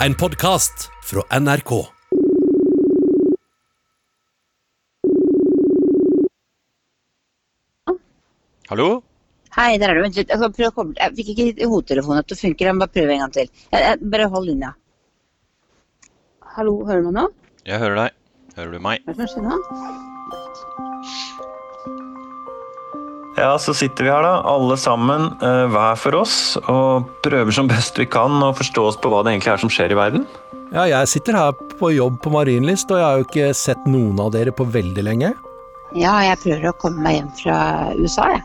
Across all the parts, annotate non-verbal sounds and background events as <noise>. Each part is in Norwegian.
En podkast fra NRK. Hallo? Hei, der er du. Vent litt. Jeg, skal prøve å koble. jeg fikk ikke hodetelefonen til å funke. Jeg må bare prøve en gang til. Jeg, jeg, bare hold linja. Hallo, hører du meg nå? Jeg hører deg. Hører du meg? Hva er det som skjer nå? Ja, så sitter vi her da, alle sammen, eh, hver for oss, og prøver som best vi kan å forstå oss på hva det egentlig er som skjer i verden. Ja, jeg sitter her på jobb på Marienlyst, og jeg har jo ikke sett noen av dere på veldig lenge. Ja, jeg prøver å komme meg hjem fra USA, jeg.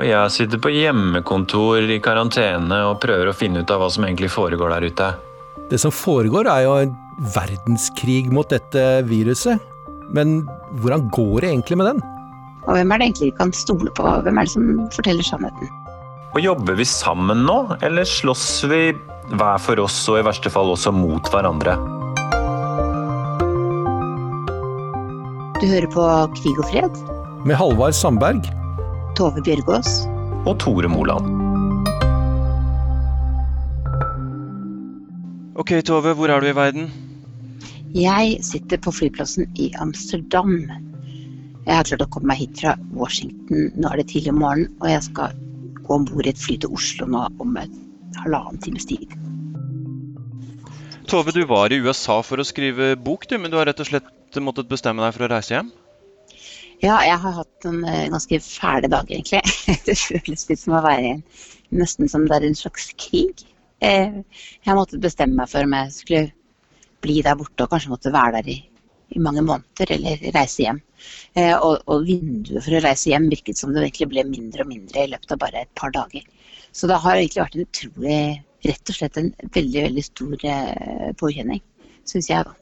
Og jeg sitter på hjemmekontor i karantene og prøver å finne ut av hva som egentlig foregår der ute. Det som foregår er jo en verdenskrig mot dette viruset. Men hvordan går det egentlig med den? Og hvem er det egentlig vi kan stole på? Hvem er det som forteller sannheten? Og jobber vi sammen nå, eller slåss vi hver for oss og i verste fall også mot hverandre? Du hører på Krig og fred? Med Halvard Sandberg? Tove Bjørgaas? Og Tore Moland. Ok, Tove, hvor er du i verden? Jeg sitter på flyplassen i Amsterdam. Jeg har klart å komme meg hit fra Washington. Nå er det tidlig om morgenen, og jeg skal gå om bord i et fly til Oslo nå om en halvannen times tid. Tove, du var i USA for å skrive bok, du, men du har rett og slett måttet bestemme deg for å reise hjem? Ja, jeg har hatt en eh, ganske fæle dag, egentlig. <laughs> det føles litt som å være i en Nesten som det er en slags krig. Eh, jeg måtte bestemme meg for om jeg skulle bli der borte og kanskje måtte være der i, i mange måneder, eller reise hjem. Eh, og, og vinduet for å reise hjem virket som det egentlig ble mindre og mindre i løpet av bare et par dager. Så det har egentlig vært en utrolig, rett og slett en veldig, veldig stor eh, påkjenning, syns jeg, da.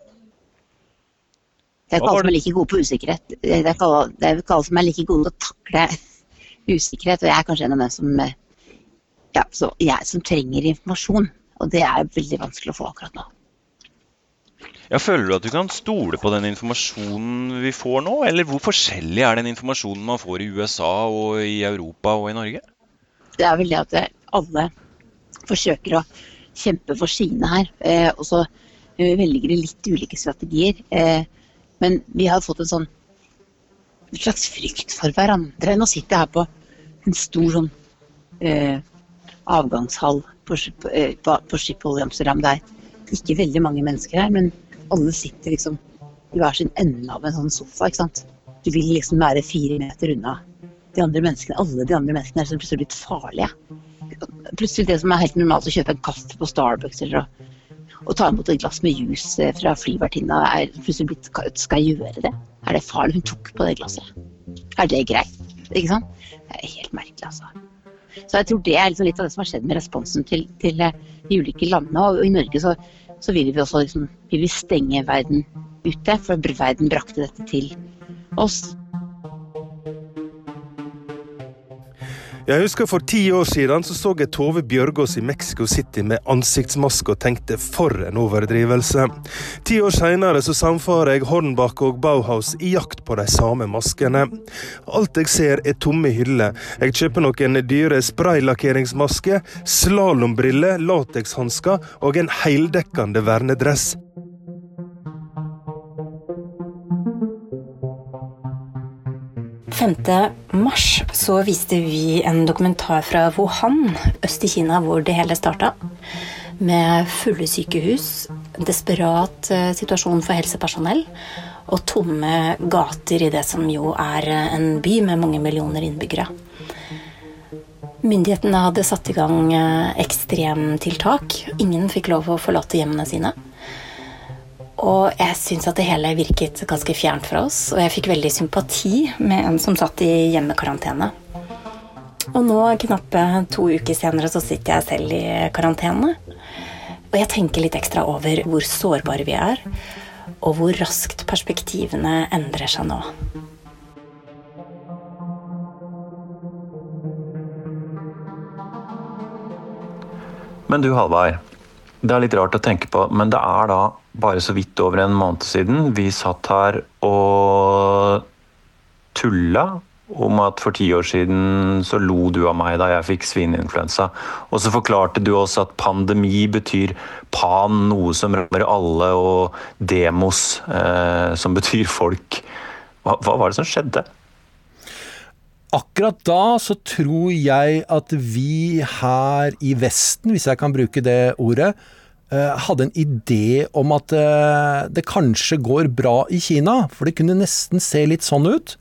Det er ikke alle som er like gode på usikkerhet. Det er ikke alle, det er ikke alle som er like gode til å takle <laughs> usikkerhet, og jeg er kanskje en av dem som, eh, ja, som trenger informasjon. Og det er veldig vanskelig å få akkurat nå. Ja, Føler du at du kan stole på den informasjonen vi får nå, eller hvor forskjellig er den informasjonen man får i USA og i Europa og i Norge? Det er vel det at alle forsøker å kjempe for sine her, eh, og så eh, velger de litt ulike strategier. Eh, men vi har fått en sånn en slags frykt for hverandre. Nå sitter jeg her på en stor sånn eh, avgangshall på, eh, på, på Schiphol i Amsterdam. Det er ikke veldig mange mennesker her, men alle sitter liksom i hver sin ende av en sånn sofa. ikke sant? Du vil liksom være fire meter unna de andre menneskene. Alle de andre menneskene er liksom plutselig blitt farlige. Plutselig det som er helt normalt å kjøpe en kaffe på Starbucks eller å, ta imot et glass med juice fra flyvertinna, er plutselig blitt Skal jeg gjøre det? Er det farlig? Hun tok på det glasset. Er det greit? Ikke sant? Det er helt merkelig, altså. Så jeg tror det er liksom litt av det som har skjedd med responsen til, til eh, de ulike landene. Og i Norge så, så vil vi også liksom, vil vi stenge verden ute, for verden brakte dette til oss. Jeg husker For ti år siden så, så jeg Tove Bjørgaas i Mexico City med ansiktsmaske og tenkte for en overdrivelse. Ti år senere så samfarer jeg Hornbach og Bauhaus i jakt på de samme maskene. Alt jeg ser er tomme hyller. Jeg kjøper noen dyre spraylakkeringsmasker, slalåmbriller, latekshansker og en heldekkende vernedress. Mars så viste vi en dokumentar fra Wuhan, øst i Kina, hvor det hele starta. Med fulle sykehus, desperat eh, situasjon for helsepersonell og tomme gater i det som jo er eh, en by med mange millioner innbyggere. Myndighetene hadde satt i gang eh, ekstremtiltak. Ingen fikk lov å forlate hjemmene sine. Og jeg syns at det hele virket ganske fjernt fra oss, og jeg fikk veldig sympati med en som satt i hjemmekarantene. Og nå, knappe to uker senere, så sitter jeg selv i karantene. Og jeg tenker litt ekstra over hvor sårbare vi er, og hvor raskt perspektivene endrer seg nå. Men du Halvard, det er litt rart å tenke på, men det er da bare så vidt over en måned siden vi satt her og tulla om at for ti år siden så lo du av meg da jeg fikk svineinfluensa. Og så forklarte du oss at pandemi betyr pan, noe som rammer alle, og demos, eh, som betyr folk. Hva, hva var det som skjedde? Akkurat da så tror jeg at vi her i Vesten, hvis jeg kan bruke det ordet, hadde en idé om at eh, det kanskje går bra i Kina. For det kunne nesten se litt sånn ut.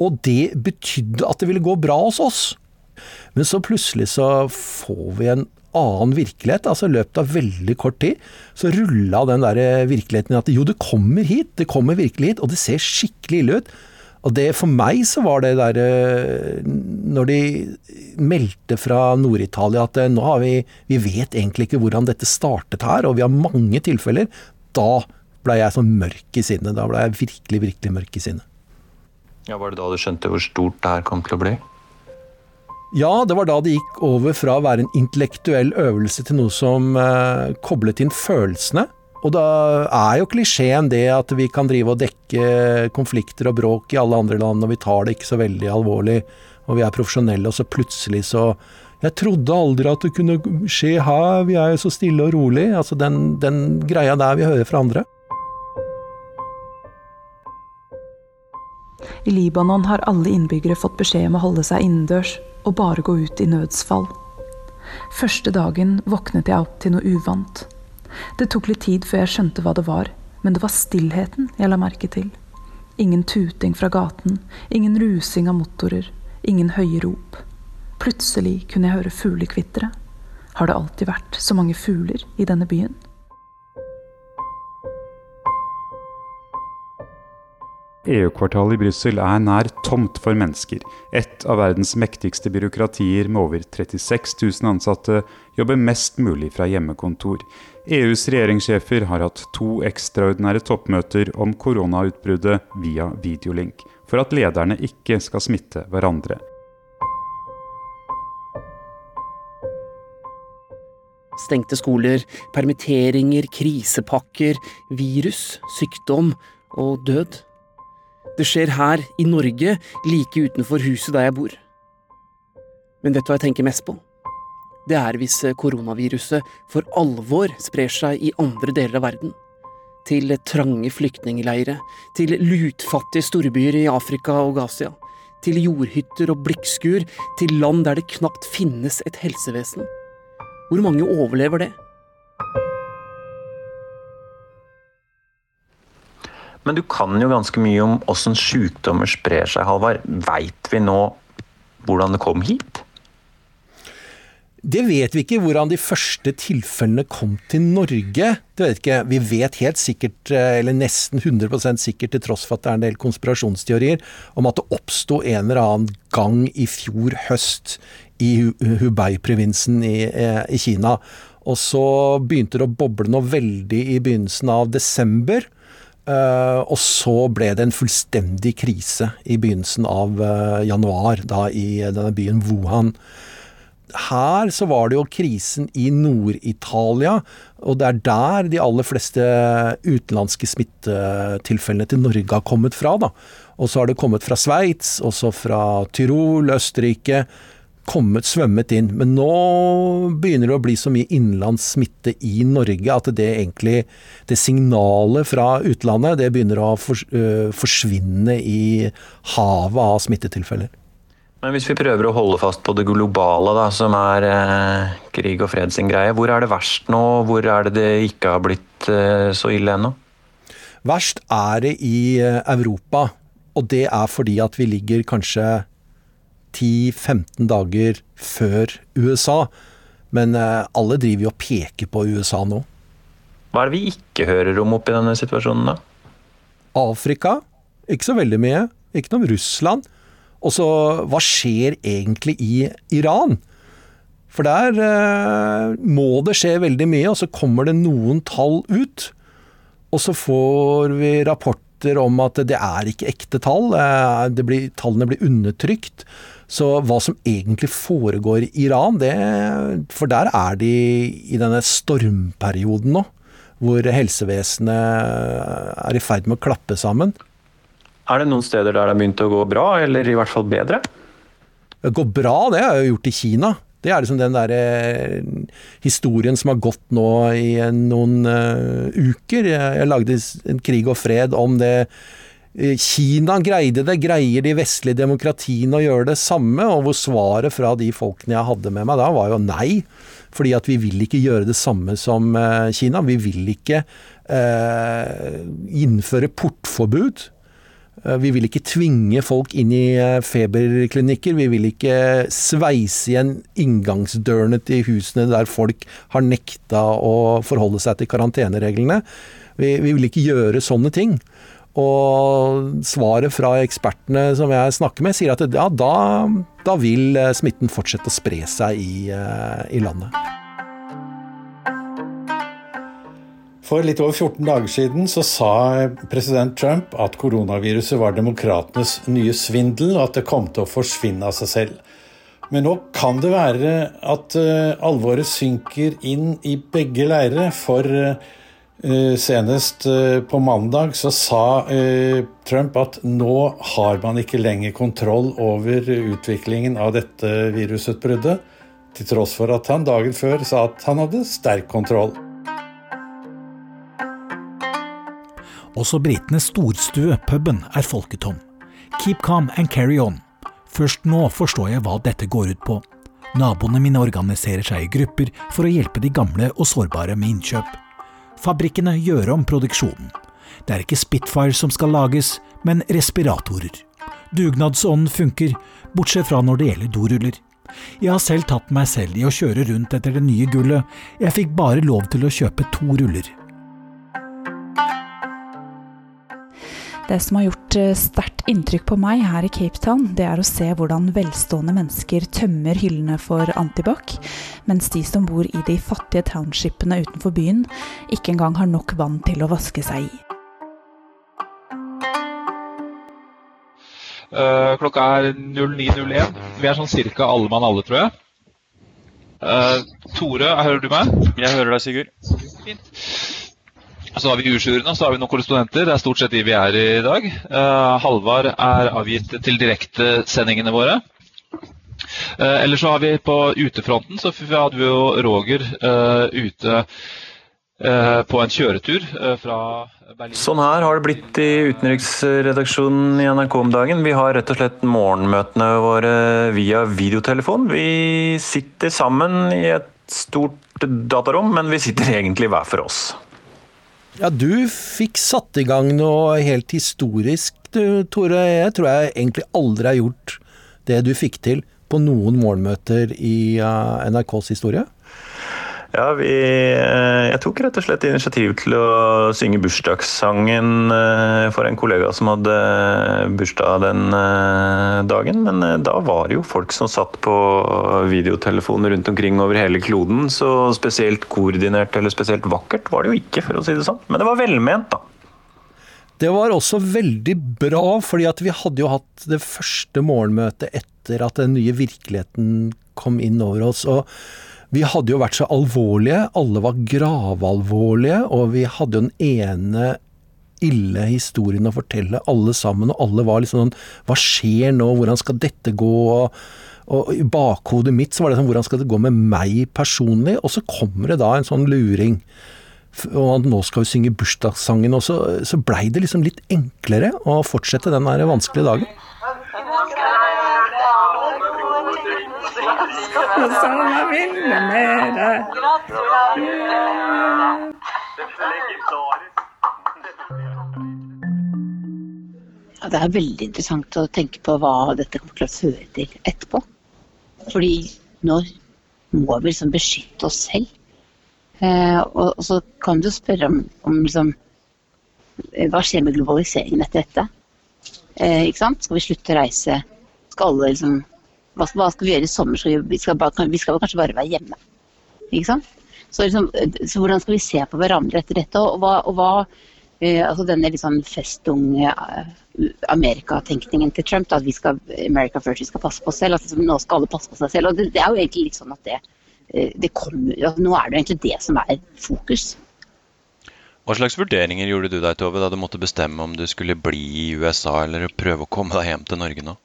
Og det betydde at det ville gå bra hos oss. Men så plutselig så får vi en annen virkelighet. altså løpet av veldig kort tid så rulla den der virkeligheten at jo, det kommer hit, det kommer virkelig hit, og det ser skikkelig ille ut. Og det for meg så var det der Når de meldte fra Nord-Italia at nå har vi Vi vet egentlig ikke hvordan dette startet her, og vi har mange tilfeller. Da blei jeg sånn mørk i sinnet. Da blei jeg virkelig, virkelig mørk i sinnet. Ja, Var det da du skjønte hvor stort det her kom til å bli? Ja, det var da det gikk over fra å være en intellektuell øvelse til noe som eh, koblet inn følelsene. Og da er jo klisjeen det at vi kan drive og dekke konflikter og bråk i alle andre land, og vi tar det ikke så veldig alvorlig, og vi er profesjonelle, og så plutselig så Jeg trodde aldri at det kunne skje her, vi er jo så stille og rolig. Altså den, den greia der vi hører fra andre. I Libanon har alle innbyggere fått beskjed om å holde seg innendørs og bare gå ut i nødsfall. Første dagen våknet jeg opp til noe uvant. Det tok litt tid før jeg skjønte hva det var, men det var stillheten jeg la merke til. Ingen tuting fra gaten, ingen rusing av motorer, ingen høye rop. Plutselig kunne jeg høre fuglekvitre. Har det alltid vært så mange fugler i denne byen? EU-kvartalet i Brussel er nær tomt for mennesker. Et av verdens mektigste byråkratier med over 36 000 ansatte jobber mest mulig fra hjemmekontor. EUs regjeringssjefer har hatt to ekstraordinære toppmøter om koronautbruddet via videolink, for at lederne ikke skal smitte hverandre. Stengte skoler, permitteringer, krisepakker, virus, sykdom og død. Det skjer her, i Norge, like utenfor huset der jeg bor. Men vet du hva jeg tenker mest på? Det er hvis koronaviruset for alvor sprer seg i andre deler av verden. Til trange flyktningleire, til lutfattige storbyer i Afrika og Asia. til jordhytter og blikkskur, til land der det knapt finnes et helsevesen. Hvor mange overlever det? Men du kan jo ganske mye om åssen sykdommer sprer seg, Halvard. Veit vi nå hvordan det kom hit? Det vet vi ikke, hvordan de første tilfellene kom til Norge. Det vet ikke. Vi vet helt sikkert, eller nesten 100 sikkert, til tross for at det er en del konspirasjonsteorier, om at det oppsto en eller annen gang i fjor høst i Hubei-provinsen i, eh, i Kina. Og så begynte det å boble noe veldig i begynnelsen av desember. Uh, og så ble det en fullstendig krise i begynnelsen av januar, da i denne byen Wuhan. Her så var det jo krisen i Nord-Italia, og det er der de aller fleste utenlandske smittetilfellene til Norge har kommet fra. da. Og så har det kommet fra Sveits, også fra Tyrol, Østerrike kommet svømmet inn. Men nå begynner det å bli så mye innenlands smitte i Norge at det egentlig Det signalet fra utlandet det begynner å forsvinne i havet av smittetilfeller. Men hvis vi prøver å holde fast på det globale, da, som er eh, krig og fred sin greie, hvor er det verst nå? Hvor er det det ikke har blitt eh, så ille ennå? Verst er det i Europa, og det er fordi at vi ligger kanskje 10-15 dager før USA. Men eh, alle driver jo og peker på USA nå. Hva er det vi ikke hører om oppi denne situasjonen, da? Afrika. Ikke så veldig mye. Ikke noe om Russland. Og så, hva skjer egentlig i Iran? For der eh, må det skje veldig mye, og så kommer det noen tall ut. Og så får vi rapporter om at det er ikke ekte tall. Eh, blir, tallene blir undertrykt. Så hva som egentlig foregår i Iran, det For der er de i denne stormperioden nå. Hvor helsevesenet er i ferd med å klappe sammen. Er det noen steder der det har begynt å gå bra, eller i hvert fall bedre? Det går bra, det har jeg gjort i Kina. Det er liksom den der eh, historien som har gått nå i noen uh, uker. Jeg, lagde en krig og fred om det. Kina greide det, greier de vestlige demokratiene å gjøre det samme? Og hvor svaret fra de folkene jeg hadde med meg da, var jo nei. Fordi at vi vil ikke gjøre det samme som Kina. Vi vil ikke uh, innføre portforbud. Eh, vi vil ikke tvinge folk inn i eh, feberklinikker. Vi vil ikke sveise igjen inngangsdørene til husene der folk har nekta å forholde seg til karantenereglene. Vi, vi vil ikke gjøre sånne ting. Og svaret fra ekspertene som jeg snakker med, sier at ja, da, da vil eh, smitten fortsette å spre seg i, i landet. For litt over 14 dager siden så sa president Trump at koronaviruset var demokratenes nye svindel, og at det kom til å forsvinne av seg selv. Men nå kan det være at uh, alvoret synker inn i begge leirer, for uh, senest uh, på mandag så sa Trump at nå har man ikke lenger kontroll over utviklingen av dette virusutbruddet, til tross for at han dagen før sa at han hadde sterk kontroll. Også britenes storstue, puben, er folketom. Keep calm and carry on. Først nå forstår jeg hva dette går ut på. Naboene mine organiserer seg i grupper for å hjelpe de gamle og sårbare med innkjøp. Fabrikkene gjør om produksjonen. Det er ikke Spitfire som skal lages, men respiratorer. Dugnadsånden funker, bortsett fra når det gjelder doruller. Jeg har selv tatt meg selv i å kjøre rundt etter det nye gullet, jeg fikk bare lov til å kjøpe to ruller. Det som har gjort eh, sterkt inntrykk på meg her i Cape Town, det er å se hvordan velstående mennesker tømmer hyllene for antibac, mens de som bor i de fattige townshipene utenfor byen, ikke engang har nok vann til å vaske seg i. Uh, klokka er 09.01. Vi er sånn cirka alle mann alle, tror jeg. Uh, Tore, hører du meg? Jeg hører deg, Sigurd. Fint. Så har vi U-juryen så har vi noen korrespondenter. Det er stort sett de vi er i dag. Uh, Halvard er avgitt til direktesendingene våre. Uh, Eller så har vi på utefronten, så hadde vi jo Roger uh, ute på en kjøretur fra Berlin. Sånn her har det blitt i utenriksredaksjonen i NRK om dagen. Vi har rett og slett morgenmøtene våre via videotelefon. Vi sitter sammen i et stort datarom, men vi sitter egentlig hver for oss. Ja, du fikk satt i gang noe helt historisk, du Tore. Jeg tror jeg egentlig aldri har gjort det du fikk til på noen morgenmøter i uh, NRKs historie. Ja, vi, eh, jeg tok rett og slett initiativ til å synge bursdagssangen eh, for en kollega som hadde bursdag den eh, dagen. Men da var det jo folk som satt på videotelefoner rundt omkring over hele kloden. Så spesielt koordinert eller spesielt vakkert var det jo ikke, for å si det sånn. Men det var velment, da. Det var også veldig bra, fordi at vi hadde jo hatt det første morgenmøtet etter at den nye virkeligheten kom inn over oss. og vi hadde jo vært så alvorlige, alle var gravalvorlige, og vi hadde jo den ene ille historien å fortelle, alle sammen, og alle var liksom sånn Hva skjer nå, hvordan skal dette gå? Og, i bakhodet mitt så var det sånn Hvordan skal det gå med meg personlig? Og så kommer det da en sånn luring. Og nå skal vi synge bursdagssangen, og så, så blei det liksom litt enklere å fortsette den der vanskelige dagen. Og det er veldig interessant å tenke på hva dette kommer til å føre til etterpå. Fordi nå må vi liksom beskytte oss selv. Eh, og, så kan du spørre om, om liksom, hva skjer med globaliseringen etter dette? Eh? Skal vi slutte å reise? Skal alle liksom hva, hva, skal vi gjøre i sommer? Skal vi, skal bare, vi skal kanskje bare være hjemme. Ikke sant? Så, liksom, så, hvordan skal vi se på hverandre etter dette? Og hva, og hva eh, altså denne liksom festunge uh, Amerikatenkningen til Trump, da, at vi skal America first, vi skal passe på oss selv. liksom, Nå skal alle passe på seg selv. og Det, det er jo egentlig litt sånn at det, eh, det kommer, altså, Nå er det egentlig det som er fokus. Hva slags vurderinger gjorde du deg, Tove, da du måtte bestemme om du skulle bli i USA eller prøve å komme deg hjem til Norge nå?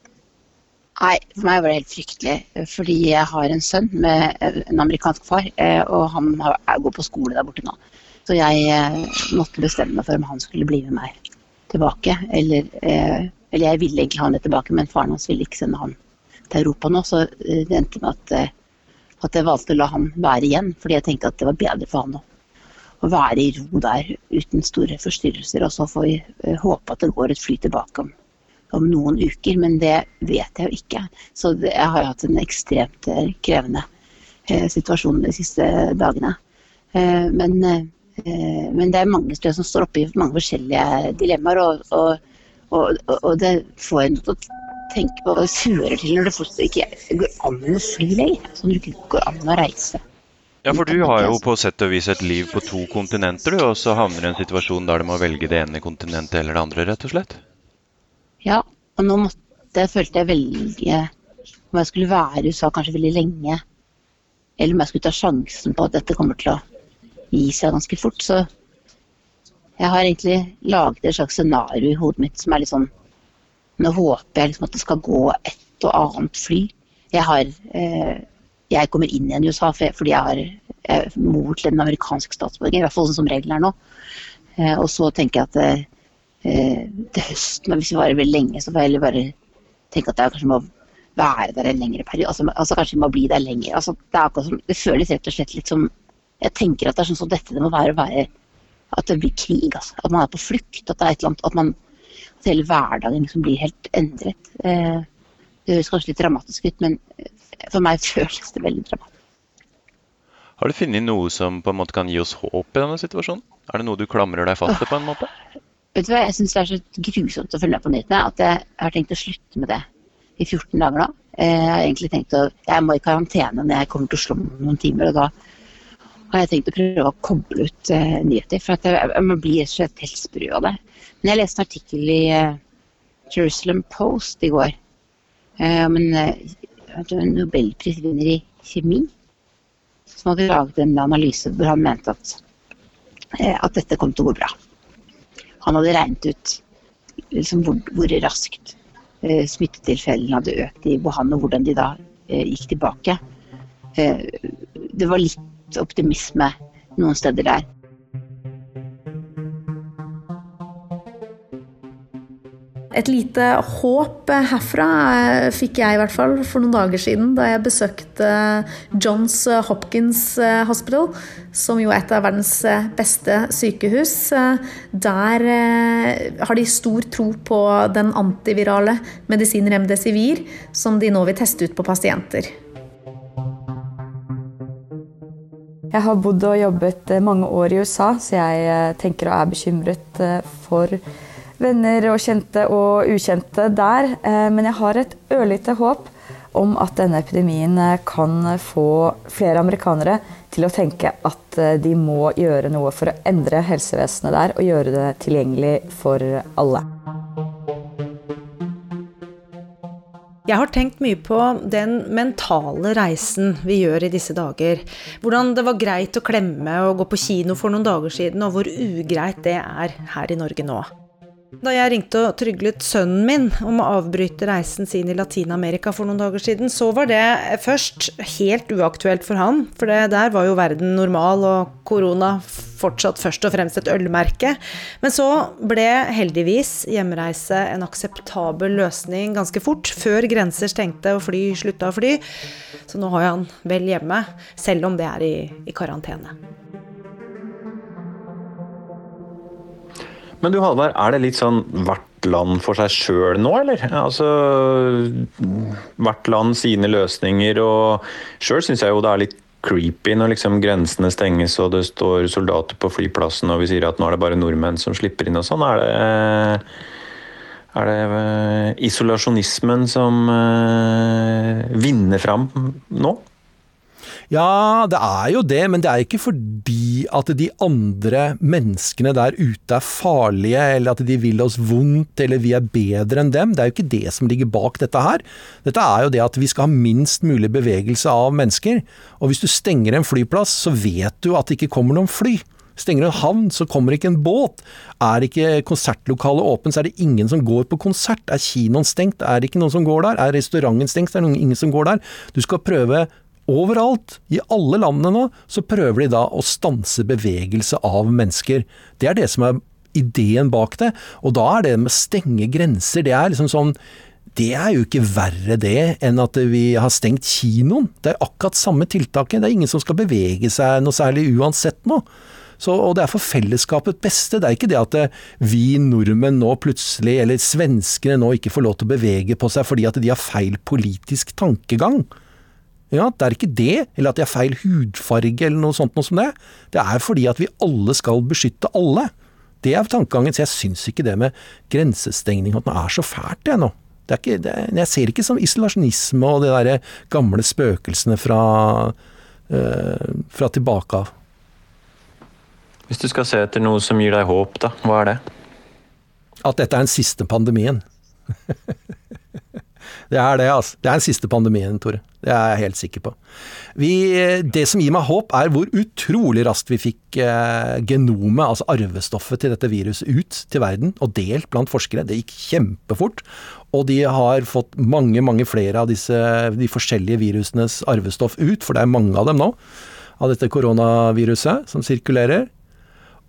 Nei, for meg var det helt fryktelig. Fordi jeg har en sønn med en amerikansk far, eh, og han går på skole der borte nå. Så jeg eh, måtte bestemme meg for om han skulle bli med meg tilbake. Eller, eh, eller jeg ville egentlig ha han tilbake, men faren hans ville ikke sende han til Europa nå. Så det endte med at, at jeg valgte å la han være igjen, fordi jeg tenkte at det var bedre for han nå. å være i ro der uten store forstyrrelser. Og så får vi eh, håpe at det går et fly tilbake om, om noen uker, men det vet jeg jo ikke. Så jeg har hatt en ekstremt eh, krevende eh, situasjon de siste dagene. Eh, men, men, det er mange som står oppe i mange forskjellige dilemmaer, og, og, og, og det får en til å tenke på og det til når det fortsatt ikke går an å fly lenger. Sånn det ikke går an å reise. Ja, for du har jo på sett og vis et liv på to kontinenter, du, og så havner du i en situasjon der du må velge det ene kontinentet eller det andre, rett og slett? Ja, og nå måtte, følte jeg velge om jeg skulle være i USA kanskje veldig lenge, eller om jeg skulle ta sjansen på at dette kommer til å gi seg ganske fort. Så jeg har egentlig laget et slags scenario i hodet mitt som er litt sånn Nå håper jeg liksom at det skal gå et og annet fly. Jeg har eh, jeg kommer inn igjen i USA fordi jeg har er mor til en amerikansk statsborger, i hvert fall sånn som regelen er nå. Eh, og så tenker jeg at eh, til høsten, hvis vi varer veldig lenge, så får jeg heller bare tenke at jeg kanskje må være der en lengre periode. Altså, altså kanskje vi må bli der lenger. Altså, det, er som, det føles rett og slett litt som Jeg tenker at det er sånn som dette det må være å være At det blir krig, altså. At man er på flukt. At det er et eller annet At, man, at hele hverdagen liksom blir helt endret. Eh, det høres kanskje litt dramatisk ut, men for meg føles det veldig dramatisk. Har du funnet noe som på en måte kan gi oss håp i denne situasjonen? Er det noe du klamrer deg fast til på en måte? Vet du hva, Jeg syns det er så grusomt å følge med på nyhetene at jeg har tenkt å slutte med det i 14 dager nå. Eh, jeg har egentlig tenkt å, jeg må i karantene når jeg kommer til Oslo om noen timer. og da har jeg tenkt å prøve å koble ut uh, nyheter. For at jeg, jeg blir helt sprø av det. Men jeg leste en artikkel i uh, Jerusalem Post i går uh, om en nobelprisvinner i kjemi som hadde laget en analyse hvor han mente at, at dette kom til å gå bra. Han hadde regnet ut liksom, hvor, hvor, raskt eh, smittetilfellene hadde økt i Wuhan, og hvordan de da eh, gikk tilbake. Eh, det var litt optimisme noen steder der. Et lite håp herfra eh, fikk jeg i hvert fall for noen dager siden da jeg besøkte Johns Hopkins eh, Hospital, som jo er et av verdens eh, beste sykehus. Der har de stor tro på den antivirale medisinen Remdesivir, som de nå vil teste ut på pasienter. Jeg har bodd og jobbet mange år i USA, så jeg tenker og er bekymret for venner og kjente og ukjente der. Eh, men jeg har et ørlite håp om at denne epidemien eh, kan få flere amerikanere til å tenke at eh, de må gjøre noe for å endre helsevesenet der og gjøre det tilgjengelig for alle. Jeg har tenkt mye på den mentale reisen vi gjør i disse dager. Hvordan det var greit å klemme og gå på kino for noen dager siden, og hvor ugreit det er her i Norge nå. Da jeg ringte og tryglet sønnen min om å avbryte reisen sin i Latin-Amerika for noen dager siden, så var det først helt uaktuelt for han, for det der var jo verden normal og korona fortsatt først og fremst et ølmerke. Men så ble heldigvis hjemreise en akseptabel løsning ganske fort, før grenser stengte og fly slutta å fly. Så nå har jeg han vel hjemme, selv om det er i, i karantene. Men du Halvard, er det litt sånn hvert land for seg sjøl nå, eller? Altså hvert land sine løsninger, og sjøl syns jeg jo det er litt creepy når liksom grensene stenges og det står soldater på flyplassen og vi sier at nå er det bare nordmenn som slipper inn og sånn. Er det, er det eh, isolasjonismen som eh, vinner fram nå? Ja, det er jo det, men det er ikke fordi at de andre menneskene der ute er farlige, eller at de vil oss vondt, eller vi er bedre enn dem. Det er jo ikke det som ligger bak dette her. Dette er jo det at vi skal ha minst mulig bevegelse av mennesker. Og hvis du stenger en flyplass, så vet du at det ikke kommer noen fly. Stenger en havn, så kommer ikke en båt. Er ikke konsertlokalet åpent, så er det ingen som går på konsert. Er kinoen stengt, er det ikke noen som går der. Er restauranten stengt, så er det ingen som går der. Du skal prøve Overalt, i alle landene nå, så prøver de da å stanse bevegelse av mennesker. Det er det som er ideen bak det. Og da er det med å stenge grenser, det er liksom sånn det er jo ikke verre det enn at vi har stengt kinoen. Det er akkurat samme tiltaket. Det er ingen som skal bevege seg noe særlig uansett nå. Så, og det er for fellesskapet beste. Det er ikke det at vi nordmenn nå plutselig, eller svenskene nå, ikke får lov til å bevege på seg fordi at de har feil politisk tankegang. Ja, Det er ikke det, eller at de har feil hudfarge eller noe sånt noe som det. Det er fordi at vi alle skal beskytte alle. Det er tankegangen. Så jeg syns ikke det med grensestengning at det er så fælt, det nå. Det er ikke, det er, jeg ser ikke som isolasjonisme og de der gamle spøkelsene fra, øh, fra tilbake av. Hvis du skal se etter noe som gir deg håp, da, hva er det? At dette er den siste pandemien. <laughs> Det er det, altså. Det er den siste pandemien, Tore. Det er jeg helt sikker på. Vi, det som gir meg håp, er hvor utrolig raskt vi fikk eh, genomet, altså arvestoffet til dette viruset, ut til verden og delt blant forskere. Det gikk kjempefort. Og de har fått mange, mange flere av disse, de forskjellige virusenes arvestoff ut, for det er mange av dem nå, av dette koronaviruset som sirkulerer.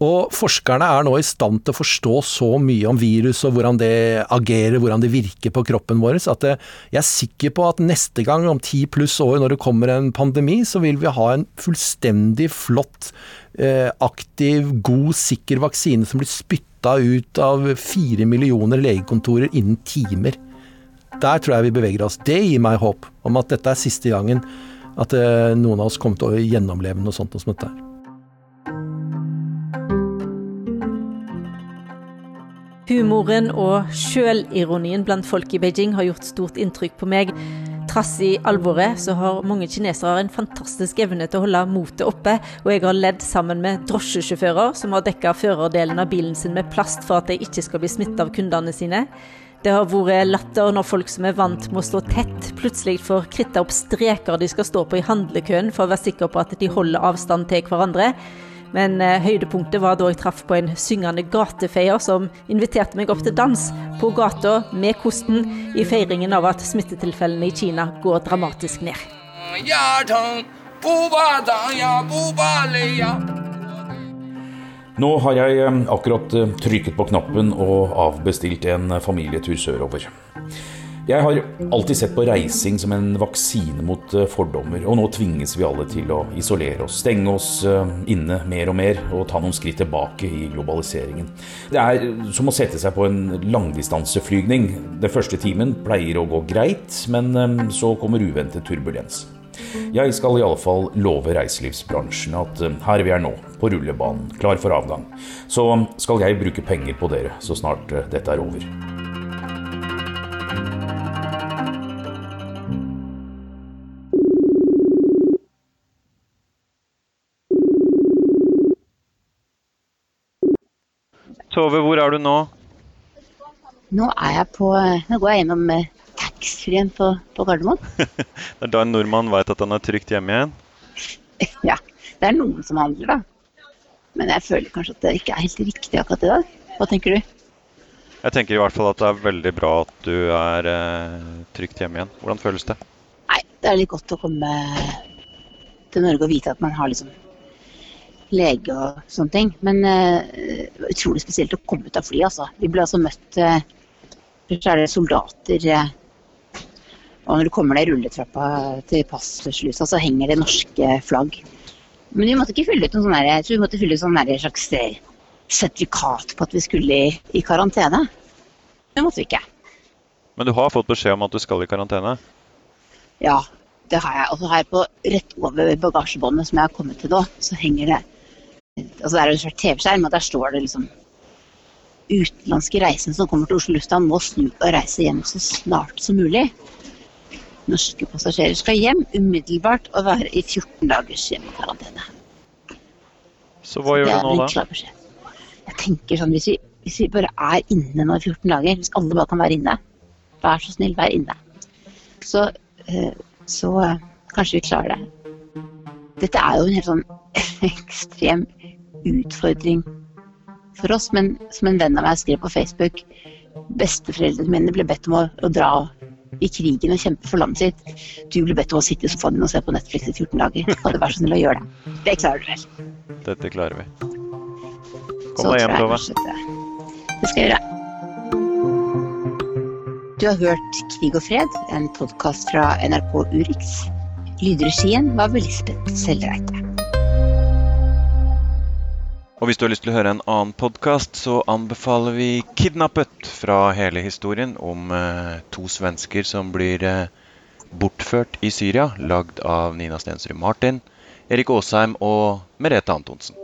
Og forskerne er nå i stand til å forstå så mye om virus og hvordan det agerer, hvordan det virker på kroppen vår, at jeg er sikker på at neste gang, om ti pluss år, når det kommer en pandemi, så vil vi ha en fullstendig flott, eh, aktiv, god, sikker vaksine som blir spytta ut av fire millioner legekontorer innen timer. Der tror jeg vi beveger oss. Det gir meg håp om at dette er siste gangen at eh, noen av oss kommer til å gjennomleve noe sånt som dette. Humoren og sjølironien blant folk i Beijing har gjort stort inntrykk på meg. Trass i alvoret så har mange kinesere en fantastisk evne til å holde motet oppe, og jeg har ledd sammen med drosjesjåfører som har dekka førerdelen av bilen sin med plast for at de ikke skal bli smittet av kundene sine. Det har vært latter når folk som er vant med å stå tett, plutselig får kritta opp streker de skal stå på i handlekøen for å være sikker på at de holder avstand til hverandre. Men eh, høydepunktet var da jeg traff på en syngende gatefeier som inviterte meg opp til dans på gata med kosten i feiringen av at smittetilfellene i Kina går dramatisk ned. Nå har jeg eh, akkurat eh, trykket på knappen og avbestilt en familietur sørover. Jeg har alltid sett på reising som en vaksine mot eh, fordommer, og nå tvinges vi alle til å isolere oss, stenge oss eh, inne mer og mer og ta noen skritt tilbake i globaliseringen. Det er som å sette seg på en langdistanseflygning. Den første timen pleier å gå greit, men eh, så kommer uventet turbulens. Jeg skal i alle fall love reiselivsbransjen at her vi er nå, på rullebanen, klar for avgang, så skal jeg bruke penger på dere så snart dette er over. Tove, hvor er du nå? Nå er jeg på Nå går jeg gjennom eh, taxfree-en på, på Gardermoen. <laughs> det er da en nordmann veit at han er trygt hjemme igjen? ja. Det er noen som handler, da. Men jeg føler kanskje at det ikke er helt riktig akkurat i dag. Hva tenker du? Jeg tenker i hvert fall at det er veldig bra at du er eh, trygt hjemme igjen. Hvordan føles det? Nei, det er litt godt å komme til Norge og vite at man har liksom lege og sånne ting. Men uh, utrolig spesielt å komme ut av flyet, altså. Vi ble altså møtt uh, Først er det soldater uh, Og når du kommer deg rulletrappa til passslusa, så henger det norske flagg. Men vi måtte ikke fylle ut noen sånne, jeg tror vi måtte fylle ut sånn slags sertifikat på at vi skulle i, i karantene. Det måtte vi ikke. Men du har fått beskjed om at du skal i karantene? Ja, det har jeg. Og så har jeg på rett over bagasjebåndet som jeg har kommet til nå, så henger det altså Det er en svart TV-skjerm, og der står det liksom Utenlandske reisende som kommer til Oslo lufthavn må snu og reise hjem så snart som mulig. Norske passasjerer skal hjem umiddelbart og være i 14 dagers hjemmekarantene. Så hva gjør du nå, da? Jeg tenker sånn, hvis vi, hvis vi, bare er inne nå i 14 dager, hvis alle bare kan være inne, vær så snill, vær inne. Så, eh, så eh, kanskje vi klarer det. Dette er jo en helt sånn <laughs> ekstrem utfordring for oss. Men som en venn av meg skrev på Facebook, besteforeldrene mine ble bedt om å, å dra i krigen og kjempe for landet sitt. Du ble bedt om å sitte i sofaen din og se på Netflix i 14 dager. Kan du være så snill å gjøre det? Det klarer du vel? Dette klarer vi. Kom deg hjem, Tove. Det skal jeg gjøre. Du har hørt Krig og fred, en podkast fra NRK Urix. Lydregien var ved Lisbeth Sellreite. Og hvis du har lyst til å høre en annen podkast, så anbefaler vi 'Kidnappet' fra hele historien om eh, to svensker som blir eh, bortført i Syria, lagd av Nina Stensrud Martin, Erik Aasheim og Merete Antonsen.